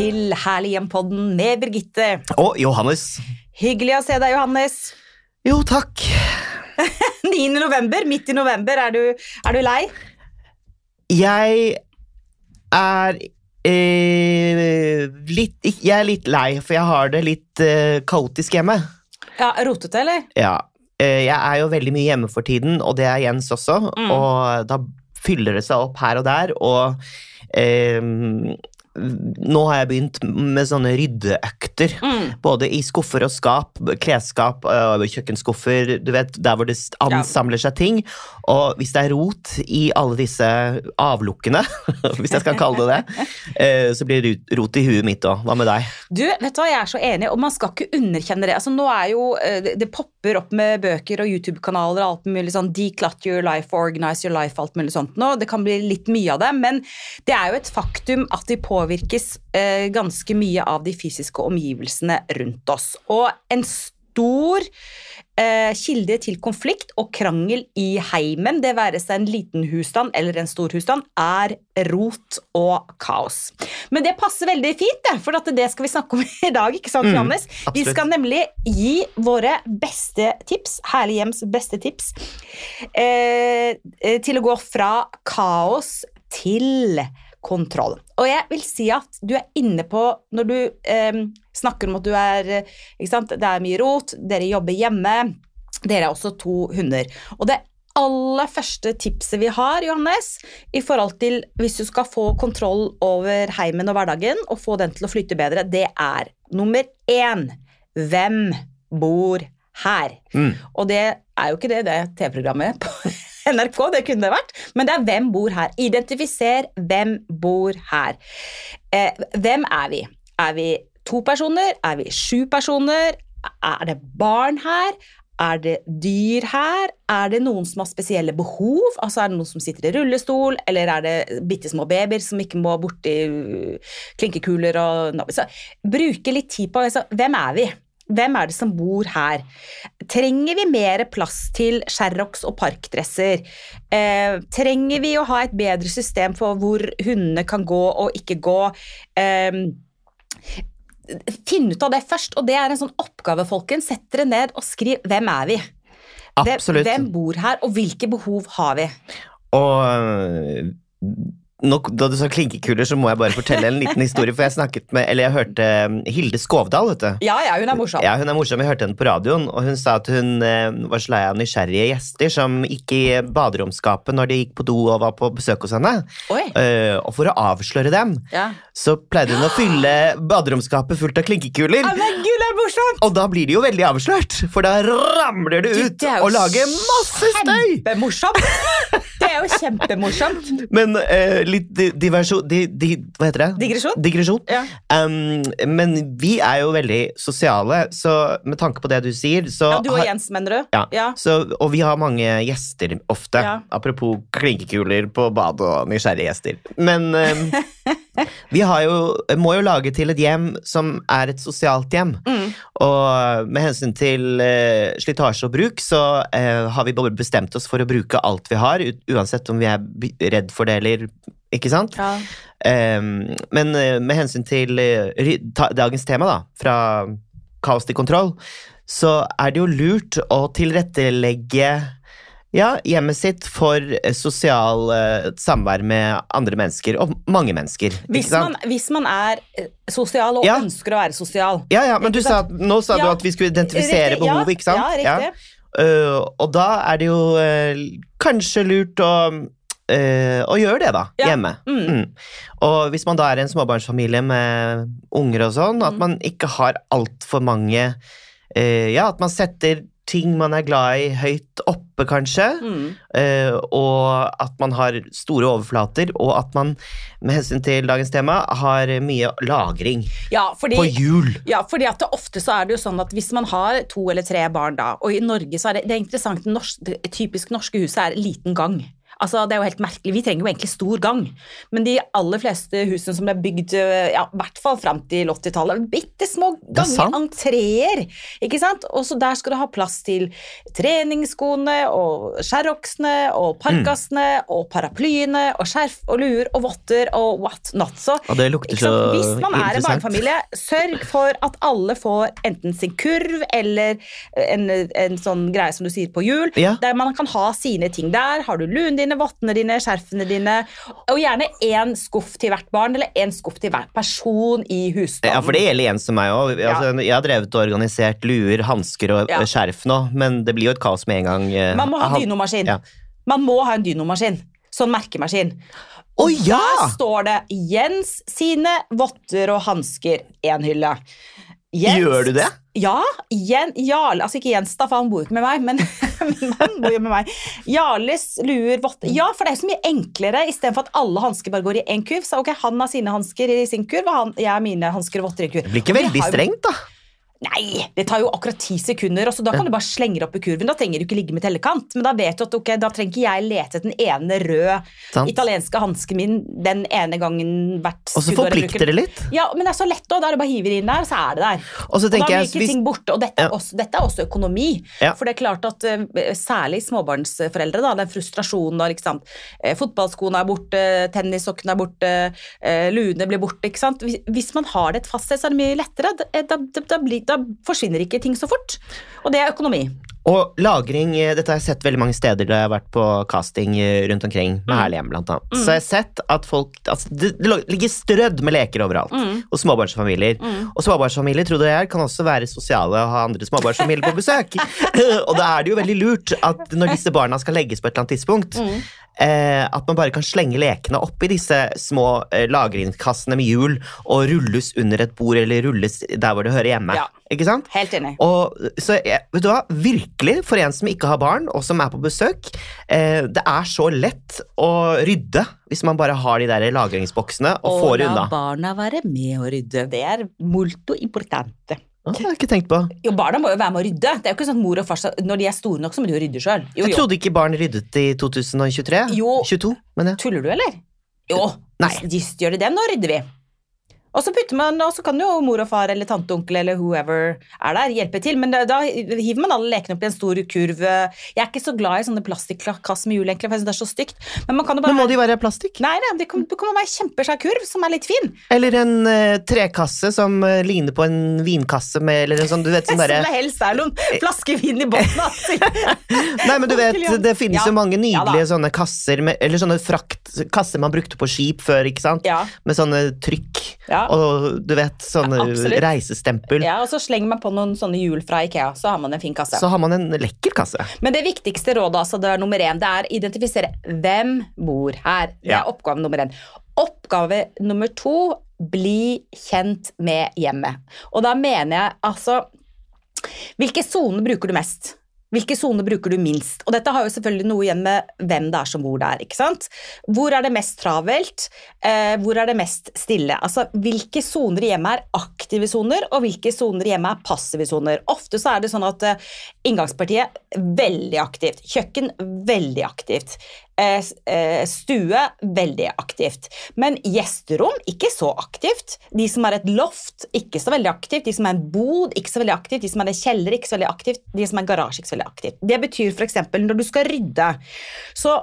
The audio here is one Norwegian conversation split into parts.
Til Herlig hjem-podden med Birgitte. Og Johannes. Hyggelig å se deg, Johannes. Jo, takk. 9. november, midt i november. Er du, er du lei? Jeg er eh, litt Jeg er litt lei, for jeg har det litt eh, kaotisk hjemme. Ja, Rotete, eller? Ja. Eh, jeg er jo veldig mye hjemme for tiden, og det er Jens også. Mm. Og da fyller det seg opp her og der, og eh, nå har jeg begynt med sånne ryddeøkter. Mm. Både i skuffer og skap, klesskap, øh, kjøkkenskuffer, du vet, der hvor det ansamler seg ting. Og hvis det er rot i alle disse avlukkene, hvis jeg skal kalle det det, øh, så blir det rot- i huet mitt òg. Hva med deg? Du, vet du hva, jeg er så enig, og man skal ikke underkjenne det. Altså, nå er jo, eh, det, popper opp med bøker og YouTube-kanaler og alt mulig sånn declutter your life, organize your life, alt mulig sånt nå. Det kan bli litt mye av det, men det er jo et faktum at de påvirkes eh, ganske mye av de fysiske omgivelsene rundt oss. Og en stor eh, kilde til konflikt og krangel i heimen, det være seg en liten husstand eller en stor husstand, er rot og kaos. Men det passer veldig fint, det, for det skal vi snakke om i dag. ikke sant, Mm, Johannes? Vi skal nemlig gi våre beste tips, Herlig hjems beste tips, eh, eh, til å gå fra kaos til kontroll. Og jeg vil si at du er inne på Når du eh, snakker om at du er ikke sant? Det er mye rot, dere jobber hjemme, dere er også to hunder. Og det aller første tipset vi har, Johannes, i forhold til hvis du skal få kontroll over heimen og hverdagen og få den til å flyte bedre, det er nummer én Hvem bor her? Mm. Og det er jo ikke det det TV-programmet på NRK, det kunne det vært, men det er hvem bor her. Identifiser hvem bor her. Eh, hvem er vi? Er vi to personer? Er vi sju personer? Er det barn her? Er det dyr her? Er det noen som har spesielle behov? Altså Er det noen som sitter i rullestol, eller er det bitte små babyer som ikke må borti klinkekuler og Bruke litt tid på altså, Hvem er vi? Hvem er det som bor her? Trenger vi mer plass til sherrox og parkdresser? Eh, trenger vi å ha et bedre system for hvor hundene kan gå og ikke gå? Eh, Finn ut av det først, og det er en sånn oppgave, folkens. Sett dere ned og skriv 'Hvem er vi?' Absolutt. hvem bor her, og hvilke behov har vi? Og nå, da du sa klinkekuler, så må jeg bare fortelle en liten historie. For jeg snakket med, eller jeg hørte øh, Hilde Skovdal, vet du. Ja, ja, hun er morsom. Ja, hun er morsom. Jeg hørte henne på radioen, og hun sa at hun eh, var så lei av nysgjerrige gjester som gikk i baderomsskapet når de gikk på do og var på besøk hos henne. Eh, og for å avsløre dem, Ja. så pleide hun å fylle baderomsskapet fullt av klinkekuler. Ja, men gud, det er morsomt! Og da blir de jo veldig avslørt, for da ramler det Du, ut det og lager masse støy! Kjempemorsomt! Er jo kjempemorsomt. Men uh, litt diversjon di, di, Hva heter det? Digresjon? Digresjon. Ja. Um, men vi er jo veldig sosiale, så med tanke på det du sier, så Ja, du og Jens, mener du? Ja. Ja. Så, og vi har mange gjester ofte. Apropos klinkekuler på badet og nysgjerrige gjester. Men um, vi har jo, må jo lage til et hjem som er et sosialt hjem. Mm. Og med hensyn til uh, slitasje og bruk, så uh, har vi bare bestemt oss for å bruke alt vi har, u- uansett om vi er redd for det eller ikke sant? Ja. Um, men eh, med hensyn til eh, dagens tema, da, fra kaos til kontroll, så er det jo lurt å tilrettelegge ja, hjemmet sitt for eh, sosial uh, samvær med andre mennesker, og mange mennesker. Hvis, man, hvis man er sosial og Ja. ønsker å være sosial. ja, ja, men du sa, nå sa du at vi skulle identifisere Riktig, behovet, ikke sant? Ja, riktig. Øh, og da er det jo uh, kanskje lurt å, uh, å gjøre det, da, Ja. hjemme. Mm. Mm. Og hvis man da er en småbarnsfamilie med unger og sånn, at Mm. man ikke har altfor mange Ja, at man setter ting man er glad i, høyt oppe, kanskje. Mm. uh, og at man har store overflater, og at man, med hensyn til dagens tema, har mye lagring Ja, fordi, på hjul. ja, fordi at det ofte så er det jo sånn at hvis man har to eller tre barn da, og i Norge så er det, det er interessant, norsk, det typisk norske huset er liten gang. Altså, det er jo helt merkelig. Vi trenger jo egentlig stor gang, men de aller fleste husene som ble bygd, eh, ja, i hvert fall fram til 80-tallet, bitte små er ganger, entreer, ikke sant? Og så der skal du ha plass til treningsskoene og skjærroksene og parkasene og paraplyene og skjerf og luer og votter og what not. Så? Hvis man er en barnefamilie, sørg for at alle får enten sin kurv eller en, en sånn greie som du sier på jul, Ja. der man kan ha sine ting. Der har du luene dine, vottene dine, skjerfene dine, og gjerne én skuff til hvert barn, eller én skuff til hver person i husstanden. Ja, for det gjelder Jens og meg òg. Altså, Jeg har drevet og organisert luer, hansker og Ja. skjerf nå, men det blir jo et kaos med en gang. eh, Man må ha en dynomaskin. Ja. Man må ha en dynomaskin. Sånn merkemaskin. Og Og ja! der står det Jens sine votter og hansker, én hylle. Jens- Gjør du det? Ja. Jen, Jarl, altså ikke Jens, da, for han bor jo ikke med meg, men, men han bor jo med meg. Jarles luer, votter Ja, for det er så mye enklere istedenfor at alle hansker bare går i én kurv. Så ok, han har sine hansker i sin kurv, og han, jeg har mine hansker og votter i kurv. Det blir ikke veldig strengt, da. Nei, det tar jo akkurat ti sekunder, og så da kan du bare slenge opp i kurven. Da trenger du ikke ligge med tellekant, men da vet du at ok, da trenger ikke jeg lete etter den ene røde Sant? italienske hansken min den ene gangen hvert Og så forplikter det litt. Ja, men det er så lett òg. Da er det bare å hive det inn der, og så er det der. Og så Og da blir ikke hvis, ting borte, og dette er, også, dette er også økonomi. Ja. For det er klart at eh, særlig småbarnsforeldre, da, den frustrasjonen da, ikke sant? Eh, fotballskoene er borte, tennissokkene er borte, eh, luene blir borte. ikke sant? Hvis, man har det et fast sted, så er det mye lettere. Da, da, da, blir, da forsvinner ikke ting så fort. Og det er økonomi. Og lagring, eh, dette har jeg sett veldig mange steder da jeg har vært på casting eh, rundt omkring, med Herlig hjem blant annet. Så jeg har sett at folk, altså, det, ligger strødd med leker overalt, Mm. og småbarnsfamilier. Og småbarnsfamilier, tror jeg, kan også være sosiale og ha andre småbarnsfamilier på besøk. og da er det jo veldig lurt at når disse barna skal legges på et eller annet tidspunkt, Mm. eh, at man bare kan slenge lekene oppi disse små eh, lagringskassene med hjul, og rulles under et bord, eller rulles der hvor det hører hjemme. Ja. Ikke sant? Helt enig. Og, så vet du hva, virkelig, for en som ikke har barn, og som er på besøk, eh, det er så lett å rydde hvis man bare har de der lagringsboksene og får det la barna være med å rydde. Det er molto importante. Ah, Det har jeg ikke tenkt på. Jo, barna må jo være med å rydde. Det er jo ikke sånn at mor og far Når de er store nok, så må de jo rydde sjøl. Jeg trodde ikke barn ryddet i 2023. Jo. 22, mener jeg. Tuller du, eller? Jo. Nei. Hvis de gjør det, nå rydder vi. Og så putter man, og så kan jo mor og far eller tante og onkel eller whoever er der, hjelpe til. Men da, da hiver man alle lekene opp i en stor kurv. Jeg er ikke så glad i sånne plastikkasser med hjul, egentlig, for jeg synes det er så stygt. Men man kan jo bare Men må de være plastikk? Nei, nei, det kan, det kan være kjempesvær kurv som er litt fin. Eller en uh, trekasse som uh, ligner på en vinkasse med Eller en sånn, du vet sånn Som derre det helst er noen flasker vin i bunnen av. Nei, men du vet, det finnes Ja. jo mange Ja nydelige sånne kasser med, Eller sånne frakt, kasser man brukte på skip før, ikke sant? Ja. Med sånne trykk. Ja. Og du vet, sånne Ja, reisestempel. ja, og så slenger man på noen sånne hjul fra Ikea, så har man en fin kasse. Så har man en lekker kasse. Men det viktigste rådet, altså det er nummer én, det er identifisere hvem bor her. Det er oppgave nummer én. Oppgave nummer to, bli kjent med hjemmet. Og da mener jeg altså Hvilke soner bruker du mest? Hvilke soner bruker du minst? Og dette har jo selvfølgelig noe igjen med hvem det er som bor der. ikke sant? Hvor er det mest travelt? Eh, hvor er det mest stille? Altså, Hvilke soner i hjemmet er aktive soner, og hvilke soner i hjemmet er passive soner? Ofte så er det sånn at eh, inngangspartiet veldig aktivt, kjøkken veldig aktivt, stue veldig aktivt. Men gjesterom ikke så aktivt. De som er et loft, ikke så veldig aktivt. De som er en bod, ikke så veldig aktivt. De som er en kjeller, ikke så veldig aktivt. De som er en garasje, ikke så veldig aktivt. Det betyr f.eks. når du skal rydde, så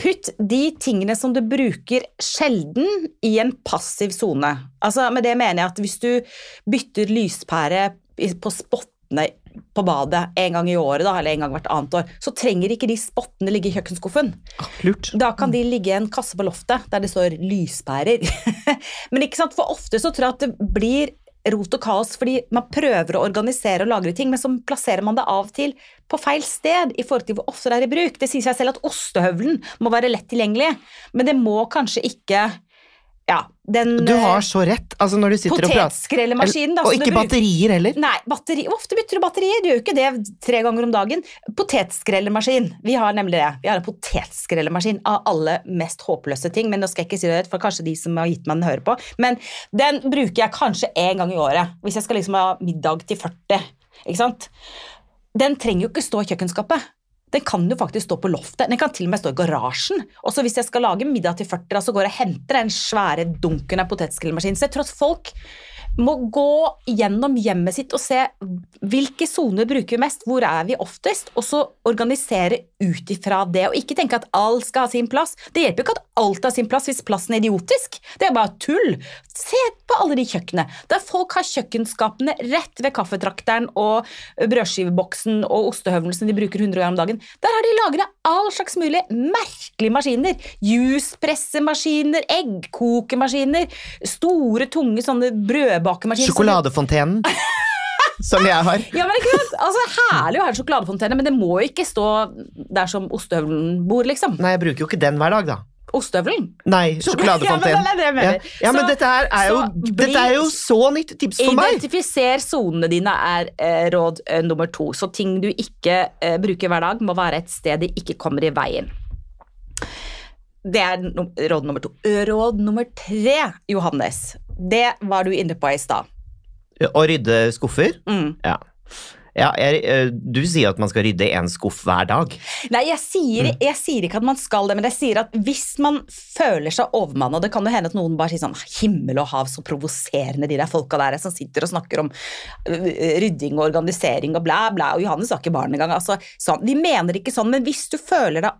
Putt de tingene som du bruker sjelden i en passiv sone. Altså, med det mener jeg at hvis du bytter lyspære på spottene på badet en gang i året, da, eller en gang hvert annet år, så trenger ikke de spottene ligge i kjøkkenskuffen. Lurt. Da kan de ligge i en kasse på loftet der det står lyspærer. Men ikke sant, for ofte så tror jeg at det blir rot og kaos fordi man prøver å organisere og lagre ting, men så plasserer man det av til på feil sted i forhold til hvor ofte det er i bruk. Det sier seg selv at ostehøvelen må være lett tilgjengelig, men det må kanskje ikke ja, den Du har så rett. Altså når du sitter og prater Og ikke batterier heller. Nei, batteri, ofte bytter du batterier? Du gjør jo ikke det tre ganger om dagen. Potetskrellemaskin. Vi har nemlig det. Vi har en potetskrellemaskin av alle mest håpløse ting. Men nå skal jeg ikke si det, for kanskje de som har gitt meg den, hører på. Men den bruker jeg kanskje én gang i året. Hvis jeg skal liksom ha middag til 40. Ikke sant? Den trenger jo ikke stå i kjøkkenskapet. Den kan jo faktisk stå på loftet. Den kan til og med stå i garasjen. Og så hvis jeg skal lage middag til 40, så går jeg og henter den svære dunken av potetskrellmaskin. Så jeg tror at folk må gå gjennom hjemmet sitt og se hvilke soner bruker vi mest, hvor er vi oftest, og så organisere ut ifra det. Og ikke tenke at alt skal ha sin plass. Det hjelper ikke at alt har sin plass hvis plassen er idiotisk. Det er bare tull. Se på alle de kjøkkenene der folk har kjøkkenskapene rett ved kaffetrakteren og brødskiveboksen og ostehøvelsen de bruker 100 ganger om dagen. Der har de lagra all slags mulig merkelige maskiner. Juspressemaskiner, eggkokemaskiner, store, tunge sånne brødbakemaskiner. Sjokoladefontenen. som jeg har. Ja, men ikke sant? Altså, Herlig å ha en sjokoladefontene, men det må ikke stå der som ostehøvelen bor, liksom. Nei, jeg bruker jo ikke den hver dag, da. Ostehøvelen? Nei, sjokoladefontenen. Ja, men det er det. Ja, ja, men Så- dette, her er jo, bli- dette er jo så nytt tips for meg! Identifiser sonene dine er eh, råd eh, nummer to. Så ting du ikke eh, bruker hver dag, må være et sted de ikke kommer i veien. Det er no råd nummer to. Råd nummer tre, Johannes, det var du inne på i stad. Å rydde skuffer? Mm. Ja. ja jeg, eh, du sier at man skal rydde én skuff hver dag. Nei, jeg sier, Mm. jeg sier ikke at man skal det, men jeg sier at hvis man føler seg overmannet, det kan jo hende at noen bare sier sånn himmel og hav, så provoserende de der folka der som sitter og snakker om rydding og organisering og blæ, blæ, og Johannes har ikke barn engang. Altså, sånn. Vi mener ikke sånn, men hvis du føler deg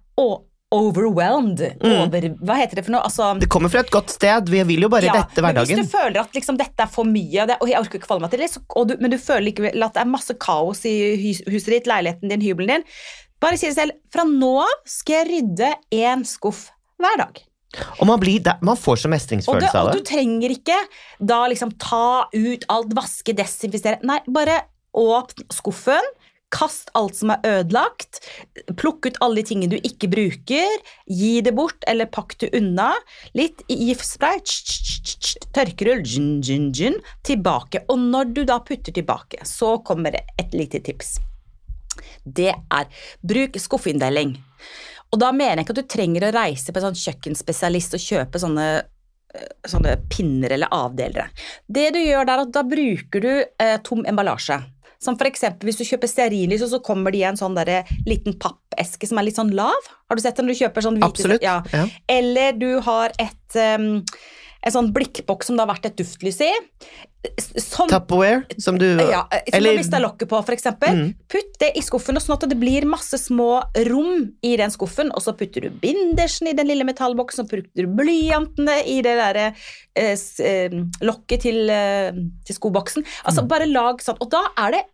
overwhelmed, over, hva heter det for noe? Altså, Mm. Det kommer fra et godt sted. Vi vil jo bare ja, rette hverdagen. hvis du føler at liksom, dette er for mye, det, og jeg orker ikke forholde meg til det, så, og du, men du føler likevel at det er masse kaos i hus, huset ditt, leiligheten din, hybelen din, bare si det selv, fra nå av skal jeg rydde én skuff hver dag. Og man, blir, der- man får så mestringsfølelse av og det. du trenger ikke da liksom ta ut alt, vaske, desinfisere. Nei, bare åpne skuffen. Kast alt som er ødelagt. Plukk ut alle de tingene du ikke bruker. Gi det bort, eller pakk det unna. Litt giftspray. Tørkerull. Gin, gin, gin. Tilbake. Og når du da putter tilbake, så kommer det et lite tips. Det er bruk skuffeinndeling. Og da mener jeg ikke at du trenger å reise på en sånn kjøkkenspesialist og kjøpe sånne eh, sånne pinner eller avdelere. Det du gjør der, at da bruker du eh, tom emballasje. Som eksempel hvis du kjøper stearinlys, og så kommer det i en sånn der liten pappeske som er litt sånn lav. Har du sett den du kjøper sånn hvite Absolutt. Ja. Ja. Eller du har et um, en sånn blikkboks som det har vært et duftlys i. Sånn, Tupperware, som du ja, eh, som eller- du har mista lokket på, eksempel. Mm. Putt det i skuffen, sånn at det blir masse små rom i den skuffen. Og så putter du bindersen i den lille metallboksen, og putter du blyantene i det derre eh, eh, lokket til, eh, til skoboksen. Altså, bare lag sånn. Og da er det,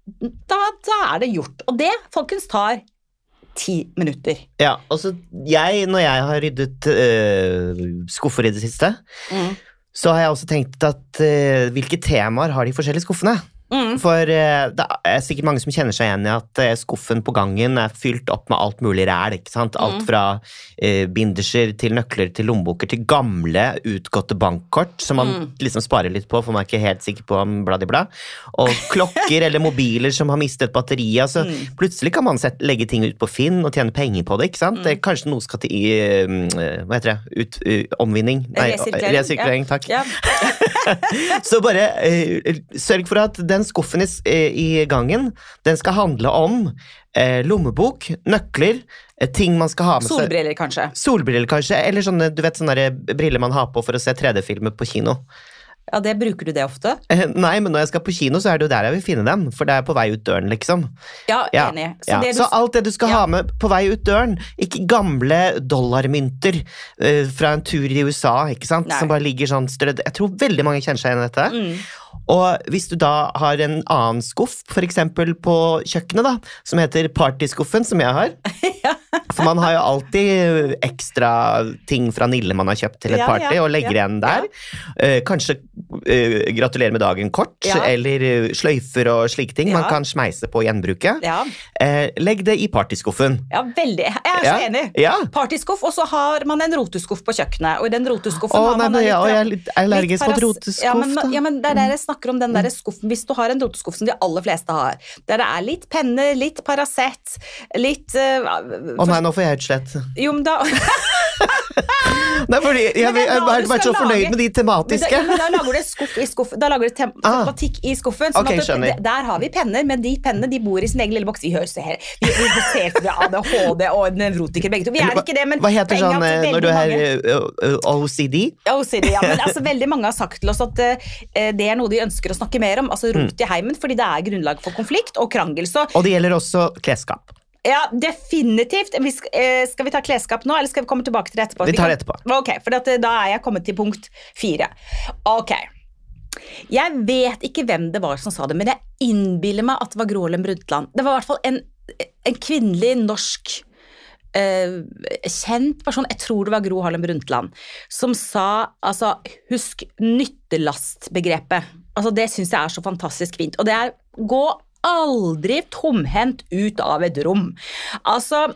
da, da er det gjort. Og det, folkens, tar ti minutter. Ja, altså jeg, når jeg har ryddet øh, skuffer i det siste, Mm. så har jeg også tenkt at øh, hvilke temaer har de forskjellige skuffene? Mm. For øh, det er sikkert mange som kjenner seg igjen i at øh, skuffen på gangen er fylt opp med alt mulig ræl. ikke sant? Alt Mm. fra øh, binderser til nøkler til lommeboker til gamle, utgåtte bankkort som man Mm. liksom sparer litt på, for man er ikke helt sikker på om bladibla. Og klokker eller mobiler som har mistet batteriet. Altså, Mm. Plutselig kan man sette, legge ting ut på Finn og tjene penger på det. ikke sant? Mm. Kanskje noe skal til i øh, Hva heter det? Ut, uh, omvinning? Nei, Resirkulering, resirkulering. Takk. Ja. Så bare uh, sørg for at den skuffen i, i gangen, den skal handle om eh, lommebok, nøkler, eh, ting man skal ha med seg. Solbriller, kanskje. Solbriller, kanskje, eller sånne, du vet, sånne briller man har på for å se 3D-filmer på kino. Ja, det Bruker du det ofte? Eh, Nei, men når jeg skal på kino, så er det jo der jeg vil finne dem, for det er på vei ut døren, liksom. Ja, Ja, enig. Så, ja. du så alt det du skal Ja. ha med på vei ut døren, ikke gamle dollarmynter uh, fra en tur i USA, ikke sant, Nei. som bare ligger sånn strødd. Jeg tror veldig mange kjenner seg igjen i dette. Mm. Og hvis du da har en annen skuff, eksempel på kjøkkenet, da, som heter partyskuffen, som jeg har, Ja. for man har jo alltid ekstra ting fra Nille man har kjøpt til et party, ja, og legger igjen der. Eh, kanskje uh, gratulerer med dagen-kort, eller eh, sløyfer og slike ting man kan smeise på gjenbruket. Eh, legg det i partyskuffen. ja, veldig. Jeg er så enig. Ja. Partyskuff, og så har man en roteskuff på kjøkkenet. Og i den roteskuffen Å, har nei, man men litt- og jeg er litt allergisk mot roteskuff, Ja men, ja, men det er der jeg snakker om den der skuffen. Hvis du har en roteskuff som de aller fleste har, der det er litt penner, litt Paracet, litt uh, Å nei, nå får jeg utslett. Jo, men da Nei, fordi jeg, har vært så fornøyd lage- med de Men da, tematiske. ja, da lager du skuff skuff, da lager du tem Ah. tematikk i skuffen. Sånn Ok, at der har vi penner, men de pennene de bor i sin egen lille boks. Vi høres her, vi, vi ser har ADHD og nevrotikere begge to. Vi er ikke det, men Hva heter sånn eh, når du er mange- eh, eh, OCD? OCD, ja, men altså, veldig mange har sagt til oss at uh, det er noe de ønsker å snakke mer om. Altså Mm. rot i heimen, fordi det er grunnlag for konflikt og krangel. Så Og det gjelder også klesskap. Ja, definitivt. Vi skal, eh, skal vi ta klesskap nå, eller skal vi komme tilbake til det etterpå? Vi tar det etterpå. Ok, for at, eh, da er jeg kommet til punkt fire. Ok. Jeg vet ikke hvem det var som sa det, men jeg innbiller meg at det var Gro Harlem Brundtland. Det var i hvert fall en, en kvinnelig norsk eh, kjent person, jeg tror det var Gro Harlem Brundtland, som sa altså husk nyttelastbegrepet. Altså Det syns jeg er så fantastisk fint. Og det er gå aldri tomhendt ut av et rom. Altså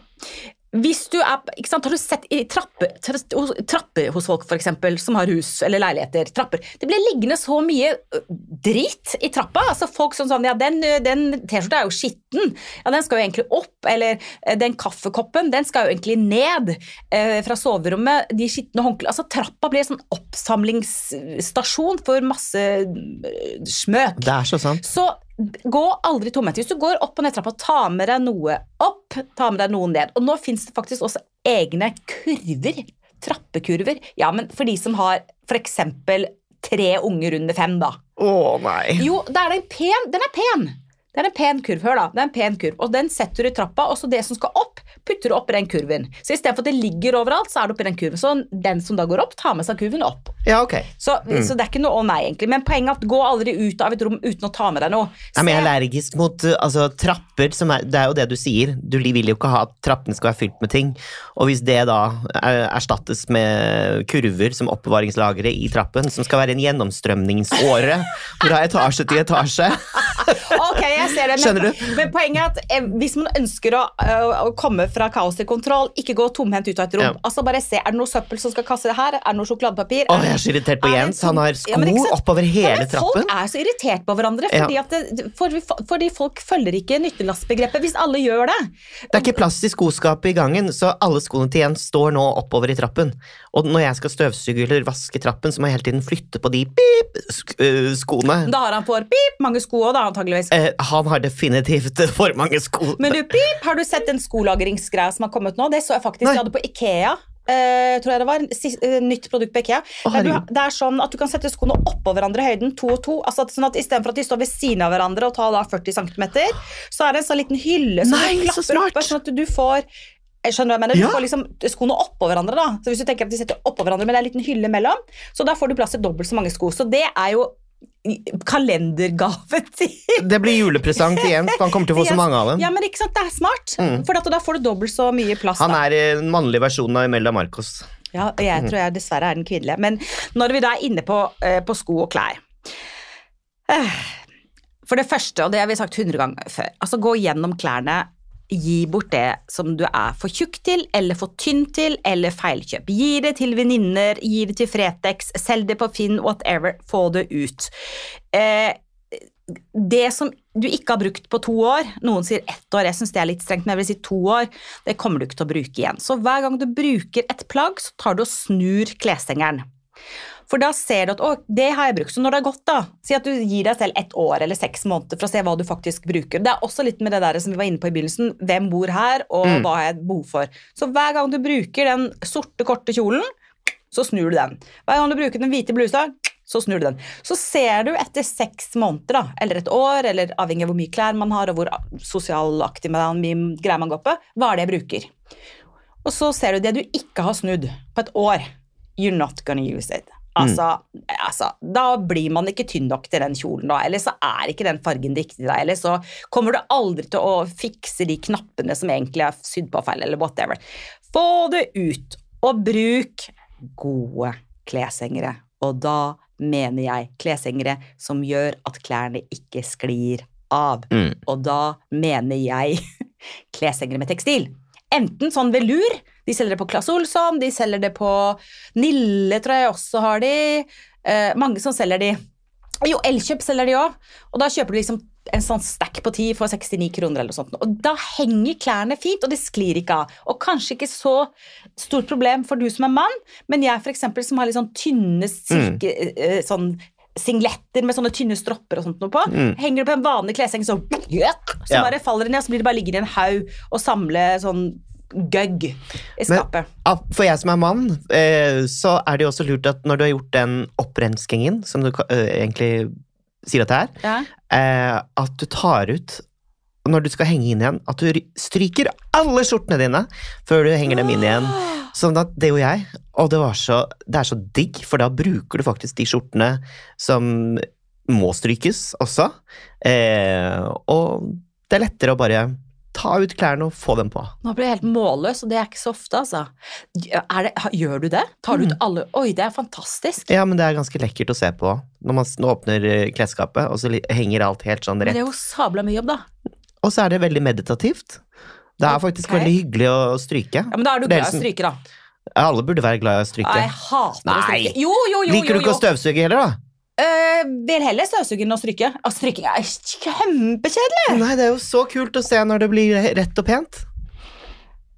hvis du er, ikke sant, Har du sett i trappe, trappe trapper hos folk for eksempel, som har hus eller leiligheter? trapper, Det blir liggende så mye dritt i trappa. altså Folk som sånn Ja, den, den T-skjorta er jo skitten. Ja, Den skal jo egentlig opp. Eller den kaffekoppen, den skal jo egentlig ned eh, fra soverommet. De skitne håndklærne Altså Trappa blir en sånn oppsamlingsstasjon for masse smøk. Det er så sant. Så gå aldri tomhendt. Hvis du går opp og ned trappa, ta med deg noe opp, ta med deg noe ned. Og nå fins det faktisk også egne kurver. Trappekurver. Ja, men for de som har f.eks. tre unger under fem, da. Å nei. Jo, da er det en pen Den er pen! Det er en pen kurv, hør da. Det er en pen kurv, Og den setter du i trappa, og så det som skal opp, putter du oppi den kurven. Så istedenfor at det ligger overalt, så er det oppi den kurven. Så den som da går opp, tar med seg kurven opp. Ja, ok. Så, så det er ikke noe å nei, egentlig. Men poenget er at gå aldri ut av et rom uten å ta med deg noe. Men jeg er allergisk mot uh, altså, trapper, som er, det er jo det du sier. Du vil jo ikke ha at trappene skal være fylt med ting. Og hvis det da er, erstattes med kurver som oppbevaringslagre i trappen, som skal være en gjennomstrømningsåre fra etasje til etasje Ok, jeg ser det. Men, du? Men poenget er at eh, hvis man ønsker å, eh, å komme fra kaos til kontroll, ikke gå tomhendt ut av et rom. Ja. Altså bare se, Er det noe søppel som skal kaste her? Er det noe sjokoladepapir? Å, Er jeg er så irritert på Jens. Han har sko ja, oppover hele trappen. Folk er så irritert på hverandre fordi, det, fordi, fordi folk følger ikke nyttelastbegrepet. Hvis alle gjør det. Det er ikke plass i skoskapet i gangen, så alle skoene til Jens står nå oppover i trappen. Og når jeg skal støvsuge eller vaske trappen, så må jeg hele tiden flytte på de pip, skoene. Da har han for pip, mange sko òg, da, antageligvis. Eh, han har definitivt for mange sko. Men du, pip, har du sett den skolagringsgreia som har kommet nå? Det så jeg faktisk Nei. jeg hadde på Ikea. Uh, tror jeg det var, Sist, uh, Nytt produkt på Ikea. Oh, du, det er sånn at du kan sette skoene oppå hverandre i høyden, to og to. Altså at, sånn at Istedenfor at de står ved siden av hverandre og tar da 40 cm, så er det en sånn liten hylle som Nei, du klapper oppe, sånn at du får jeg skjønner hva jeg mener, Ja. Du får liksom skoene oppå hverandre. da Så Hvis du tenker at de setter oppå hverandre, men det er en liten hylle mellom, så da får du plass til dobbelt så mange sko. Så det er jo kalendergave til Det blir julepresang til Jens, for han kommer til å få så mange av dem. ja, men ikke sant, det er smart. Mm. For da får du dobbelt så mye plass. Han er den mannlige versjonen av Imelda Marcos. Ja, og jeg tror jeg dessverre er den kvinnelige. Men når vi da er inne på, eh, på sko og klær eh, For det første, og det har vi sagt hundre ganger før, altså gå gjennom klærne. Gi bort det som du er for tjukk til, eller for tynn til, eller feilkjøp. Gi det til venninner, gi det til Fretex, selg det på Finn, whatever. Få det ut. Eh, det som du ikke har brukt på to år, noen sier ett år, jeg syns det er litt strengt, men jeg vil si to år, det kommer du ikke til å bruke igjen. Så hver gang du bruker et plagg, så tar du og snur kleshengeren. For da ser du at å, det har jeg brukt. Så når det har gått, da, si at du gir deg selv ett år eller seks måneder for å se hva du faktisk bruker. Det er også litt med det der som vi var inne på i begynnelsen, hvem bor her, og Mm. hva har jeg behov for. Så hver gang du bruker den sorte, korte kjolen, så snur du den. Hver gang du bruker den hvite blusa, så snur du den. Så ser du etter seks måneder, da, eller et år, eller avhengig av hvor mye klær man har, og hvor sosialaktig man er, mye greier man går på, hva er det jeg bruker. Og så ser du det du ikke har snudd på et år. You're not gonna use it. Altså, altså, da blir man ikke tynn nok til den kjolen, da. Eller så er ikke den fargen riktig deg. Eller så kommer du aldri til å fikse de knappene som egentlig er sydd på feil, eller whatever. Få det ut, og bruk gode kleshengere. Og da mener jeg kleshengere som gjør at klærne ikke sklir av. Mm. Og da mener jeg kleshengere med tekstil. Enten sånn velur, de selger det på Claes Olsson, de selger det på Nille, tror jeg også har de. Eh, mange som selger de. Jo, Elkjøp selger de òg. Og da kjøper du liksom en sånn stack på ti for 69 kroner eller noe sånt. Og da henger klærne fint, og det sklir ikke av. Og kanskje ikke så stort problem for du som er mann, men jeg for eksempel som har litt sånn tynne silke... Mm. sånn singletter med sånne tynne stropper og sånt noe på. Henger du på en vanlig klesheng, så, så Ja. bare faller det ned, så blir det bare liggende i en haug og samle sånn gøgg i skapet. Men, For jeg som er mann, eh, så er det jo også lurt at når du har gjort den opprenskingen, som du egentlig sier at det er, Ja. eh, at du tar ut når du skal henge inn igjen, at du stryker alle skjortene dine før du henger dem inn igjen. Sånn at det gjorde jeg, og det, var så, det er så digg, for da bruker du faktisk de skjortene som må strykes også. Eh, og det er lettere å bare ta ut klærne og få dem på. Nå blir jeg helt målløs, og det er ikke så ofte, altså. Det, gjør du det? Tar du ut alle Oi, det er fantastisk. Ja, men det er ganske lekkert å se på når man åpner eh, klesskapet, og så henger alt helt sånn rett. Men det er jo sabla mye jobb, da. Og så er det veldig meditativt. Det er faktisk okay. veldig hyggelig å stryke. Ja, Men da er du glad i å stryke, da. Alle burde være glad i å stryke. jeg hater å Nei. stryke. Jo, jo, jo. Liker du ikke å støvsuge heller, da? Eh, vil heller støvsuge enn å stryke. Altså, stryking er kjempekjedelig. Nei, det er jo så kult å se når det blir rett og pent.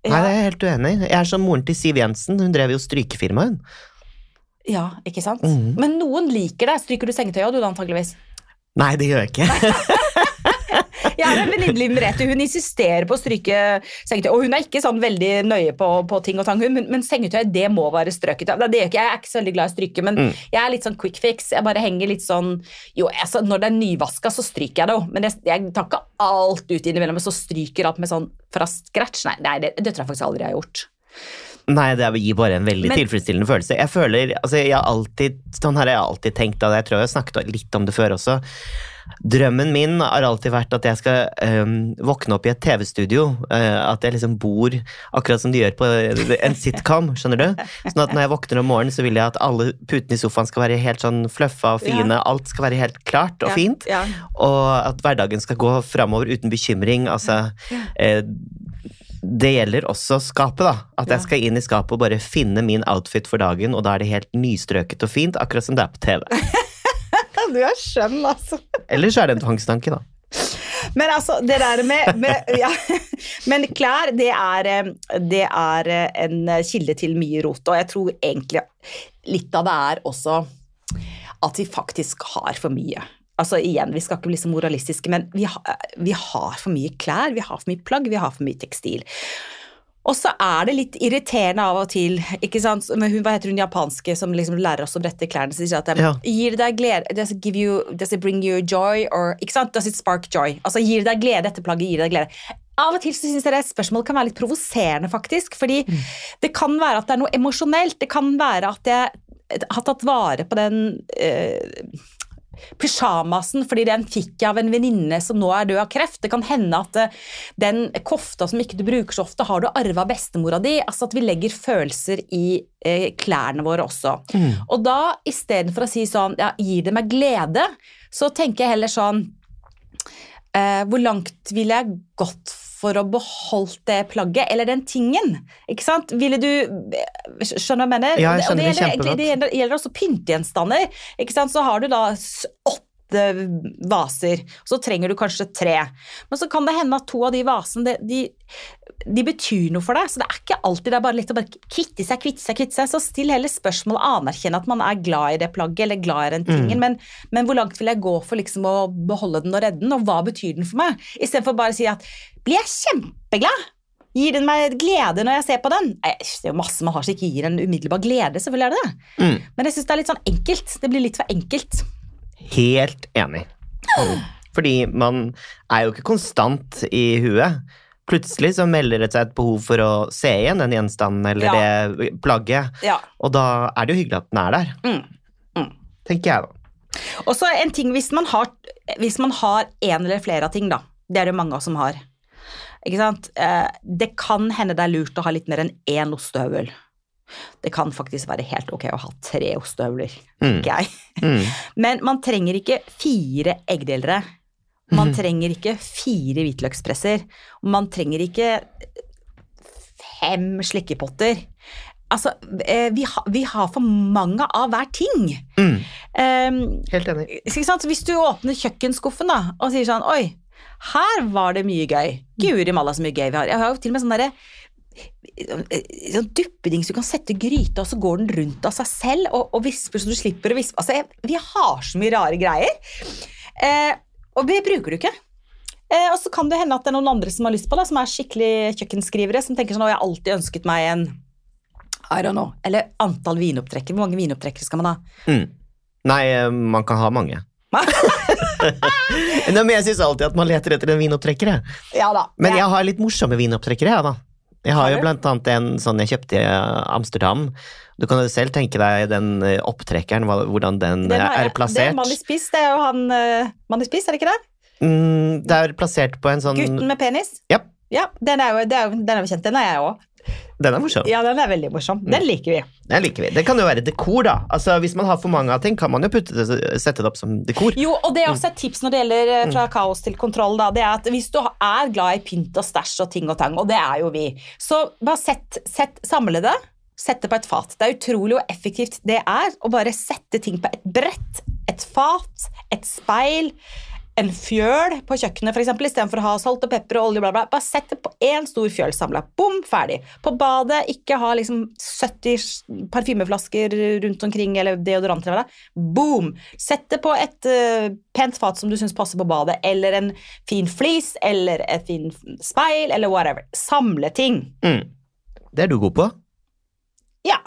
Nei, det er jeg helt uenig i. Jeg er som moren til Siv Jensen, hun drev jo strykefirma, hun. ja, ikke sant? Mhm. Men noen liker det. Stryker du sengetøyet, du da, antageligvis? Nei, det gjør jeg ikke. Jeg har en venninne, Liv Merete, hun insisterer på å stryke sengetøy. Og hun er ikke sånn veldig nøye på, på ting og tang, hun, men, men sengetøy det må være strøket. av. Det gjør ikke jeg. Jeg er ikke så veldig glad i å stryke, men Mm. jeg er litt sånn quick fix. Jeg bare henger litt sånn Jo, altså, når det er nyvaska, så stryker jeg det jo, men jeg, jeg tar ikke alt ut innimellom, og så stryker alt med sånn fra scratch. Nei, nei det, det tror jeg faktisk aldri jeg har gjort. Nei, det gir bare en veldig Men- tilfredsstillende følelse. Jeg føler, altså jeg har alltid, Sånn her har jeg alltid tenkt, og jeg tror jeg har snakket litt om det før også. Drømmen min har alltid vært at jeg skal um, våkne opp i et TV-studio. Uh, at jeg liksom bor akkurat som de gjør på en sitcom, skjønner du? Sånn at når jeg våkner om morgenen, så vil jeg at alle putene i sofaen skal være helt sånn fluffa og fine. Alt skal være helt klart og Ja, fint. Ja. Og at hverdagen skal gå framover uten bekymring. Altså uh, Det gjelder også skapet, da. At jeg skal inn i skapet og bare finne min outfit for dagen, og da er det helt nystrøket og fint, akkurat som det er på TV. Du er skjønn, altså. Eller så er det en tvangstanke, da. Men altså, det der med, med ja. Men klær, det er, eh, det er eh, en kilde til mye rot. Og jeg tror egentlig litt av det er også at vi faktisk har for mye. Altså igjen, Vi skal ikke bli så moralistiske, men vi, ha, vi har for mye klær, vi har for mye plagg, vi har for mye tekstil. Og så er det litt irriterende av og til. ikke sant? Men hun, Hva heter hun japanske som liksom lærer oss å brette klærne? Så sier at Ja. Gir det deg glede does it, give you, does it bring you joy? Or, ikke sant? Does it spark joy? Altså, Gir det deg glede, dette plagget? Gir det deg glede? Av og til så syns jeg det spørsmålet kan være litt provoserende, faktisk. Fordi det kan være at det er noe emosjonelt. Det kan være at jeg har tatt vare på den eh, pysjamasen fordi den fikk jeg av en venninne som nå er død av kreft. Det kan hende at eh, den kofta som ikke du bruker så ofte, har du arva bestemora di. Altså at vi legger følelser i eh, klærne våre også. Og da istedenfor å si sånn ja, gir det meg glede, så tenker jeg heller sånn eh, Hvor langt ville jeg gått for å beholde det plagget, eller den tingen? Ikke sant? Ville du Skjønner du hva jeg mener? Ja, jeg Og skjønner det gjelder det. Det gjelder, også pyntegjenstander. Ikke sant? Så har du da åtte vaser, så trenger du kanskje tre. Men så kan det hende at to av de vasene de, de, betyr noe for deg. Så det er ikke alltid det er bare litt å bare kvitte seg, kvitte seg, kvitte seg. Så still heller spørsmål og anerkjenn at man er glad i det plagget eller glad i den tingen. Men, men hvor langt vil jeg gå for liksom å beholde den og redde den, og hva betyr den for meg? Istedenfor bare å si at blir jeg kjempeglad? Gir den meg glede når jeg ser på den? Det er jo masse man har som ikke gir en umiddelbar glede, selvfølgelig er det det. Mm. Men jeg syns det er litt sånn enkelt. Det blir litt for enkelt. Helt enig. Fordi man er jo ikke konstant i huet. Plutselig så melder det seg et behov for å se igjen den gjenstanden eller Ja. det plagget, Ja. og da er det jo hyggelig at den er der. Mm. Mm. Tenker jeg, da. Og så en ting, hvis man har Hvis man har en eller flere av ting, da. Det er det mange som har. Ikke sant? Eh, Det kan hende det er lurt å ha litt mer enn én ostehøvel. Det kan faktisk være helt ok å ha tre ostehøvler, Mm. tenker jeg. Mm. Men man trenger ikke fire eggdelere. Man trenger ikke fire hvitløkspresser. Man trenger ikke fem slikkepotter. Altså, eh, vi, ha, vi har for mange av hver ting. Mm, Um, helt enig. ikke? Hvis du åpner kjøkkenskuffen da, og sier sånn Oi, her var det mye gøy. Guri malla så mye gøy vi har. Jeg har jo til og med sånn derre sånn duppedings du kan sette gryta, og så går den rundt av seg selv og, og visper så du slipper å vispe. Altså, jeg, vi har så mye rare greier. Eh, og det bruker du ikke. Eh, og så kan det hende at det er noen andre som har lyst på det, som er skikkelig kjøkkenskrivere, som tenker sånn Å, jeg har alltid ønsket meg en I don't know. Eller antall vinopptrekkere. Hvor mange vinopptrekkere skal man ha? Mm. Nei, eh, man kan ha mange. Nei, men jeg syns alltid at man leter etter en vinopptrekker. Ja. Men jeg har litt morsomme vinopptrekkere, Ja, da. Jeg har jo blant annet en sånn jeg kjøpte i Amsterdam. Du kan jo selv tenke deg den eh, opptrekkeren, hvordan den Den eh, er plassert. Det er. Manny Spiss, det er jo han uh, Manny Spiss, er det ikke det? Mm, det er plassert på en sånn Gutten med penis? Ja. Ja, den er jo, den er jo kjent. Den er jeg òg. Den er morsom. Ja, den er veldig morsom. Den liker vi. Den liker vi. Det kan jo være dekor, da. Altså, Hvis man har for mange av ting, kan man jo putte det, sette det opp som dekor. Jo, og det er også et tips når det gjelder eh, fra kaos til kontroll, da, det er at hvis du er glad i pynt og stæsj og ting og tang, og det er jo vi, så bare sett, sett samle det. Sett det på et fat. Det er utrolig hvor effektivt det er å bare sette ting på et brett, et fat, et speil, en fjøl på kjøkkenet for eksempel, istedenfor å ha salt og pepper og olje. Bla bla. Bare sett det på én stor fjøl samla. Bom, ferdig. På badet, ikke ha liksom 70 parfymeflasker rundt omkring eller deodorant. eller hva det. Boom! Sett det på et uh, pent fat som du syns passer på badet, eller en fin flis, eller et fin speil, eller whatever. Samle ting. Mm. Det er du god på. Ja.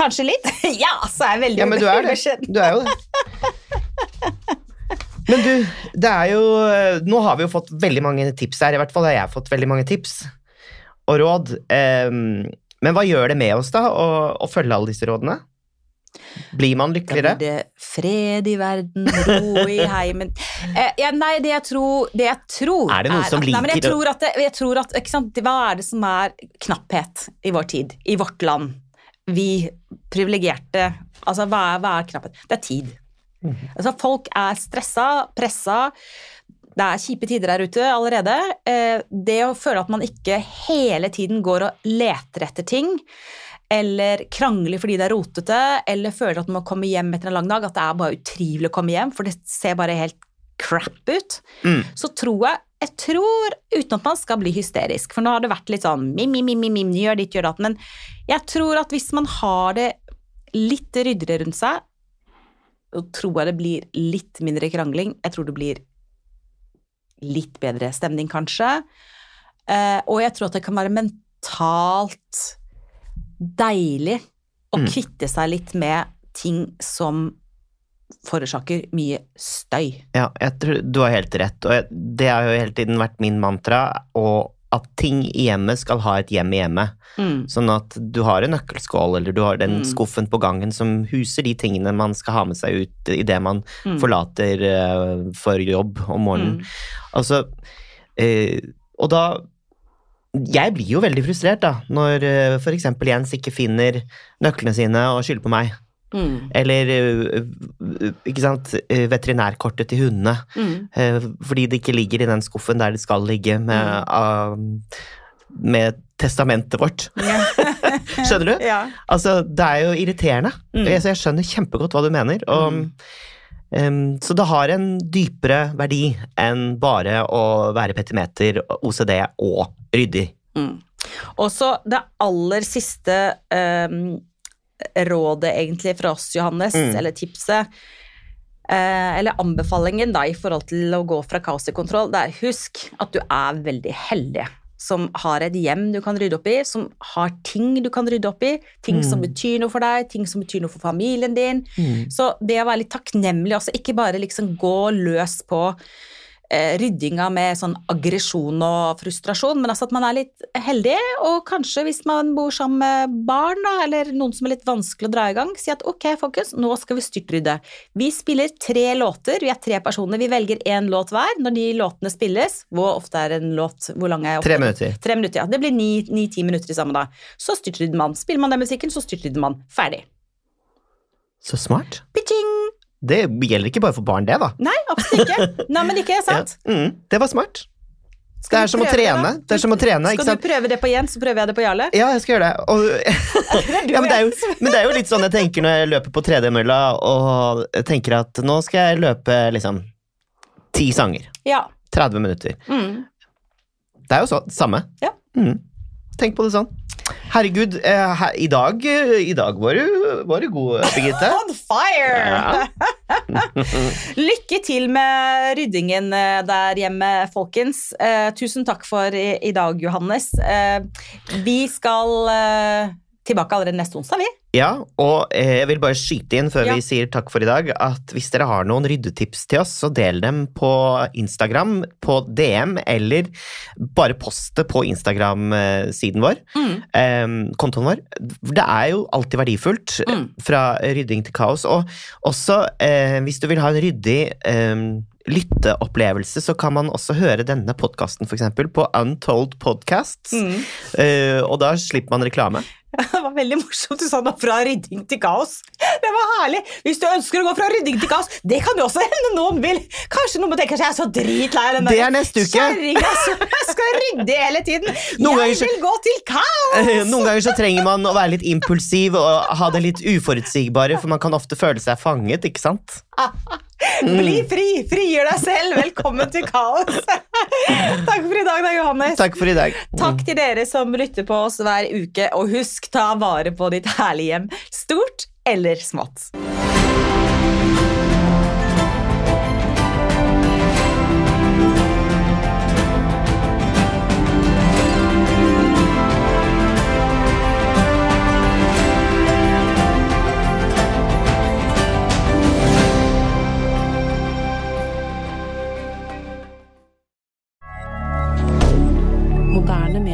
Kanskje litt? ja, så er jeg veldig Ja, men du er det. Du er jo det. Men du, det er jo Nå har vi jo fått veldig mange tips her. I hvert fall har jeg fått veldig mange tips og råd. Ehm, men hva gjør det med oss, da, å, å følge alle disse rådene? Blir man Da lykkeligere? blir det fred i verden, ro i heimen eh, ja, Nei, det jeg tror, det jeg tror Er det noen som liker nei, jeg tror at, det, jeg tror at sant, Hva er det som er knapphet i vår tid, i vårt land? Vi privilegerte Altså, hva er, hva er knapphet? Det er tid. Altså, folk er stressa, pressa. Det er kjipe tider der ute allerede. Eh, det å føle at man ikke hele tiden går og leter etter ting, eller krangler fordi det er rotete, eller føler at man må komme hjem etter en lang dag, at det er bare utrivelig å komme hjem, for det ser bare helt crap ut, Mm. så tror jeg jeg tror, uten at man skal bli hysterisk, for nå har det vært litt sånn mim, mim, mim, mim gjør ditt, gjør datt, men jeg tror at hvis man har det litt ryddigere rundt seg, så tror jeg det blir litt mindre krangling. Jeg tror det blir litt bedre stemning, kanskje. Eh, og jeg tror at det kan være mentalt deilig å Mm. kvitte seg litt med ting som forårsaker mye støy. Ja, jeg tror du har helt rett, og jeg, det har jo hele tiden vært min mantra, og at ting i hjemmet skal ha et hjem i hjemmet. Mm. Sånn at du har en nøkkelskål, eller du har den Mm. skuffen på gangen som huser de tingene man skal ha med seg ut idet man Mm. forlater uh, for jobb om morgenen. Mm. Altså, uh, og da Jeg blir jo veldig frustrert da, når uh, for eksempel Jens ikke finner nøklene sine og skylder på meg. Mm. Eller eh, ikke sant, eh, veterinærkortet til hundene. Mm. Eh, fordi det ikke ligger i den skuffen der det skal ligge med, Mm. ah, med testamentet vårt. Yeah. Skjønner du? ja. Altså, det er jo irriterende. Mm. Jeg, så jeg skjønner kjempegodt hva du mener. Og, em, så det har en dypere verdi enn bare å være petimeter, OCD og ryddig. Mm. Også det aller siste ehm, rådet egentlig fra oss, Johannes, Mm. eller tipset, eh, eller anbefalingen da, i forhold til å gå fra kaos til kontroll, det er husk at du er veldig heldig. Som har et hjem du kan rydde opp i, som har ting du kan rydde opp i. Ting som Mm. betyr noe for deg, ting som betyr noe for familien din. Så det å være litt takknemlig også, ikke bare liksom gå løs på ryddinga med sånn aggresjon og frustrasjon, men altså at man er litt heldig, og kanskje hvis man bor sammen med barn, da, eller noen som er litt vanskelig å dra i gang, si at ok, folkens, nå skal vi styrtrydde. Vi spiller tre låter, vi er tre personer, vi velger én låt hver. Når de låtene spilles, hvor ofte er en låt, hvor lang er Tre minutter. Tre minutter, ja. Det blir ni-ti minutter i samme da. Så styrtrydder man. Spiller man den musikken, så styrtrydder man. Ferdig. Så smart. Pitching! Det gjelder ikke bare for barn, det, da. Nei, absolutt ikke. Nei, men ikke sant? Ja. Mm, det var smart. Det er som å trene. Det er som å trene, Skal du prøve det på Jens, så prøver jeg det på Jarle? Ja, jeg skal gjøre det. Og, ja, men, det jo, men det er jo litt sånn jeg tenker når jeg løper på tredemølla og tenker at nå skal jeg løpe liksom ti sanger. Ja. 30 minutter. Mm. Det er jo så, samme. Ja. Mm. Tenk på det sånn. Herregud, eh, her, i, dag, eh, i dag var du, var du god, Birgitte. On fire! Lykke til med ryddingen eh, der hjemme, folkens. Eh, tusen takk for i, i dag, Johannes. Eh, vi skal eh, tilbake allerede neste onsdag, vi. Ja, og eh, jeg vil bare skyte inn før Ja. vi sier takk for i dag, at hvis dere har noen ryddetips til oss, så del dem på Instagram, på DM, eller bare post det på Instagram-siden vår, eh, kontoen vår. Det er jo alltid verdifullt, eh, Mm. fra rydding til kaos. Og også, eh, hvis du vil ha en ryddig eh, lytteopplevelse, så kan man også høre denne podkasten på Untold Podcasts, Mm. eh, og da slipper man reklame. Det var veldig morsomt du sa nå fra rydding til kaos. Det var herlig. Hvis du ønsker å gå fra rydding til kaos, det kan jo også hende noen vil. Kanskje noen må tenke seg jeg er så dritlei av den der er kjerringa som skal rydde hele tiden. Noen jeg så- vil gå til kaos! Noen ganger så trenger man å være litt impulsiv og ha det litt uforutsigbare, for man kan ofte føle seg fanget, ikke sant? Bli fri! Frigjør deg selv! Velkommen til kaos! Takk for i dag, da, Johannes. Takk for i dag. Takk til dere som lytter på oss hver uke, og husk, ta vare på ditt herlige hjem. Stort eller smått.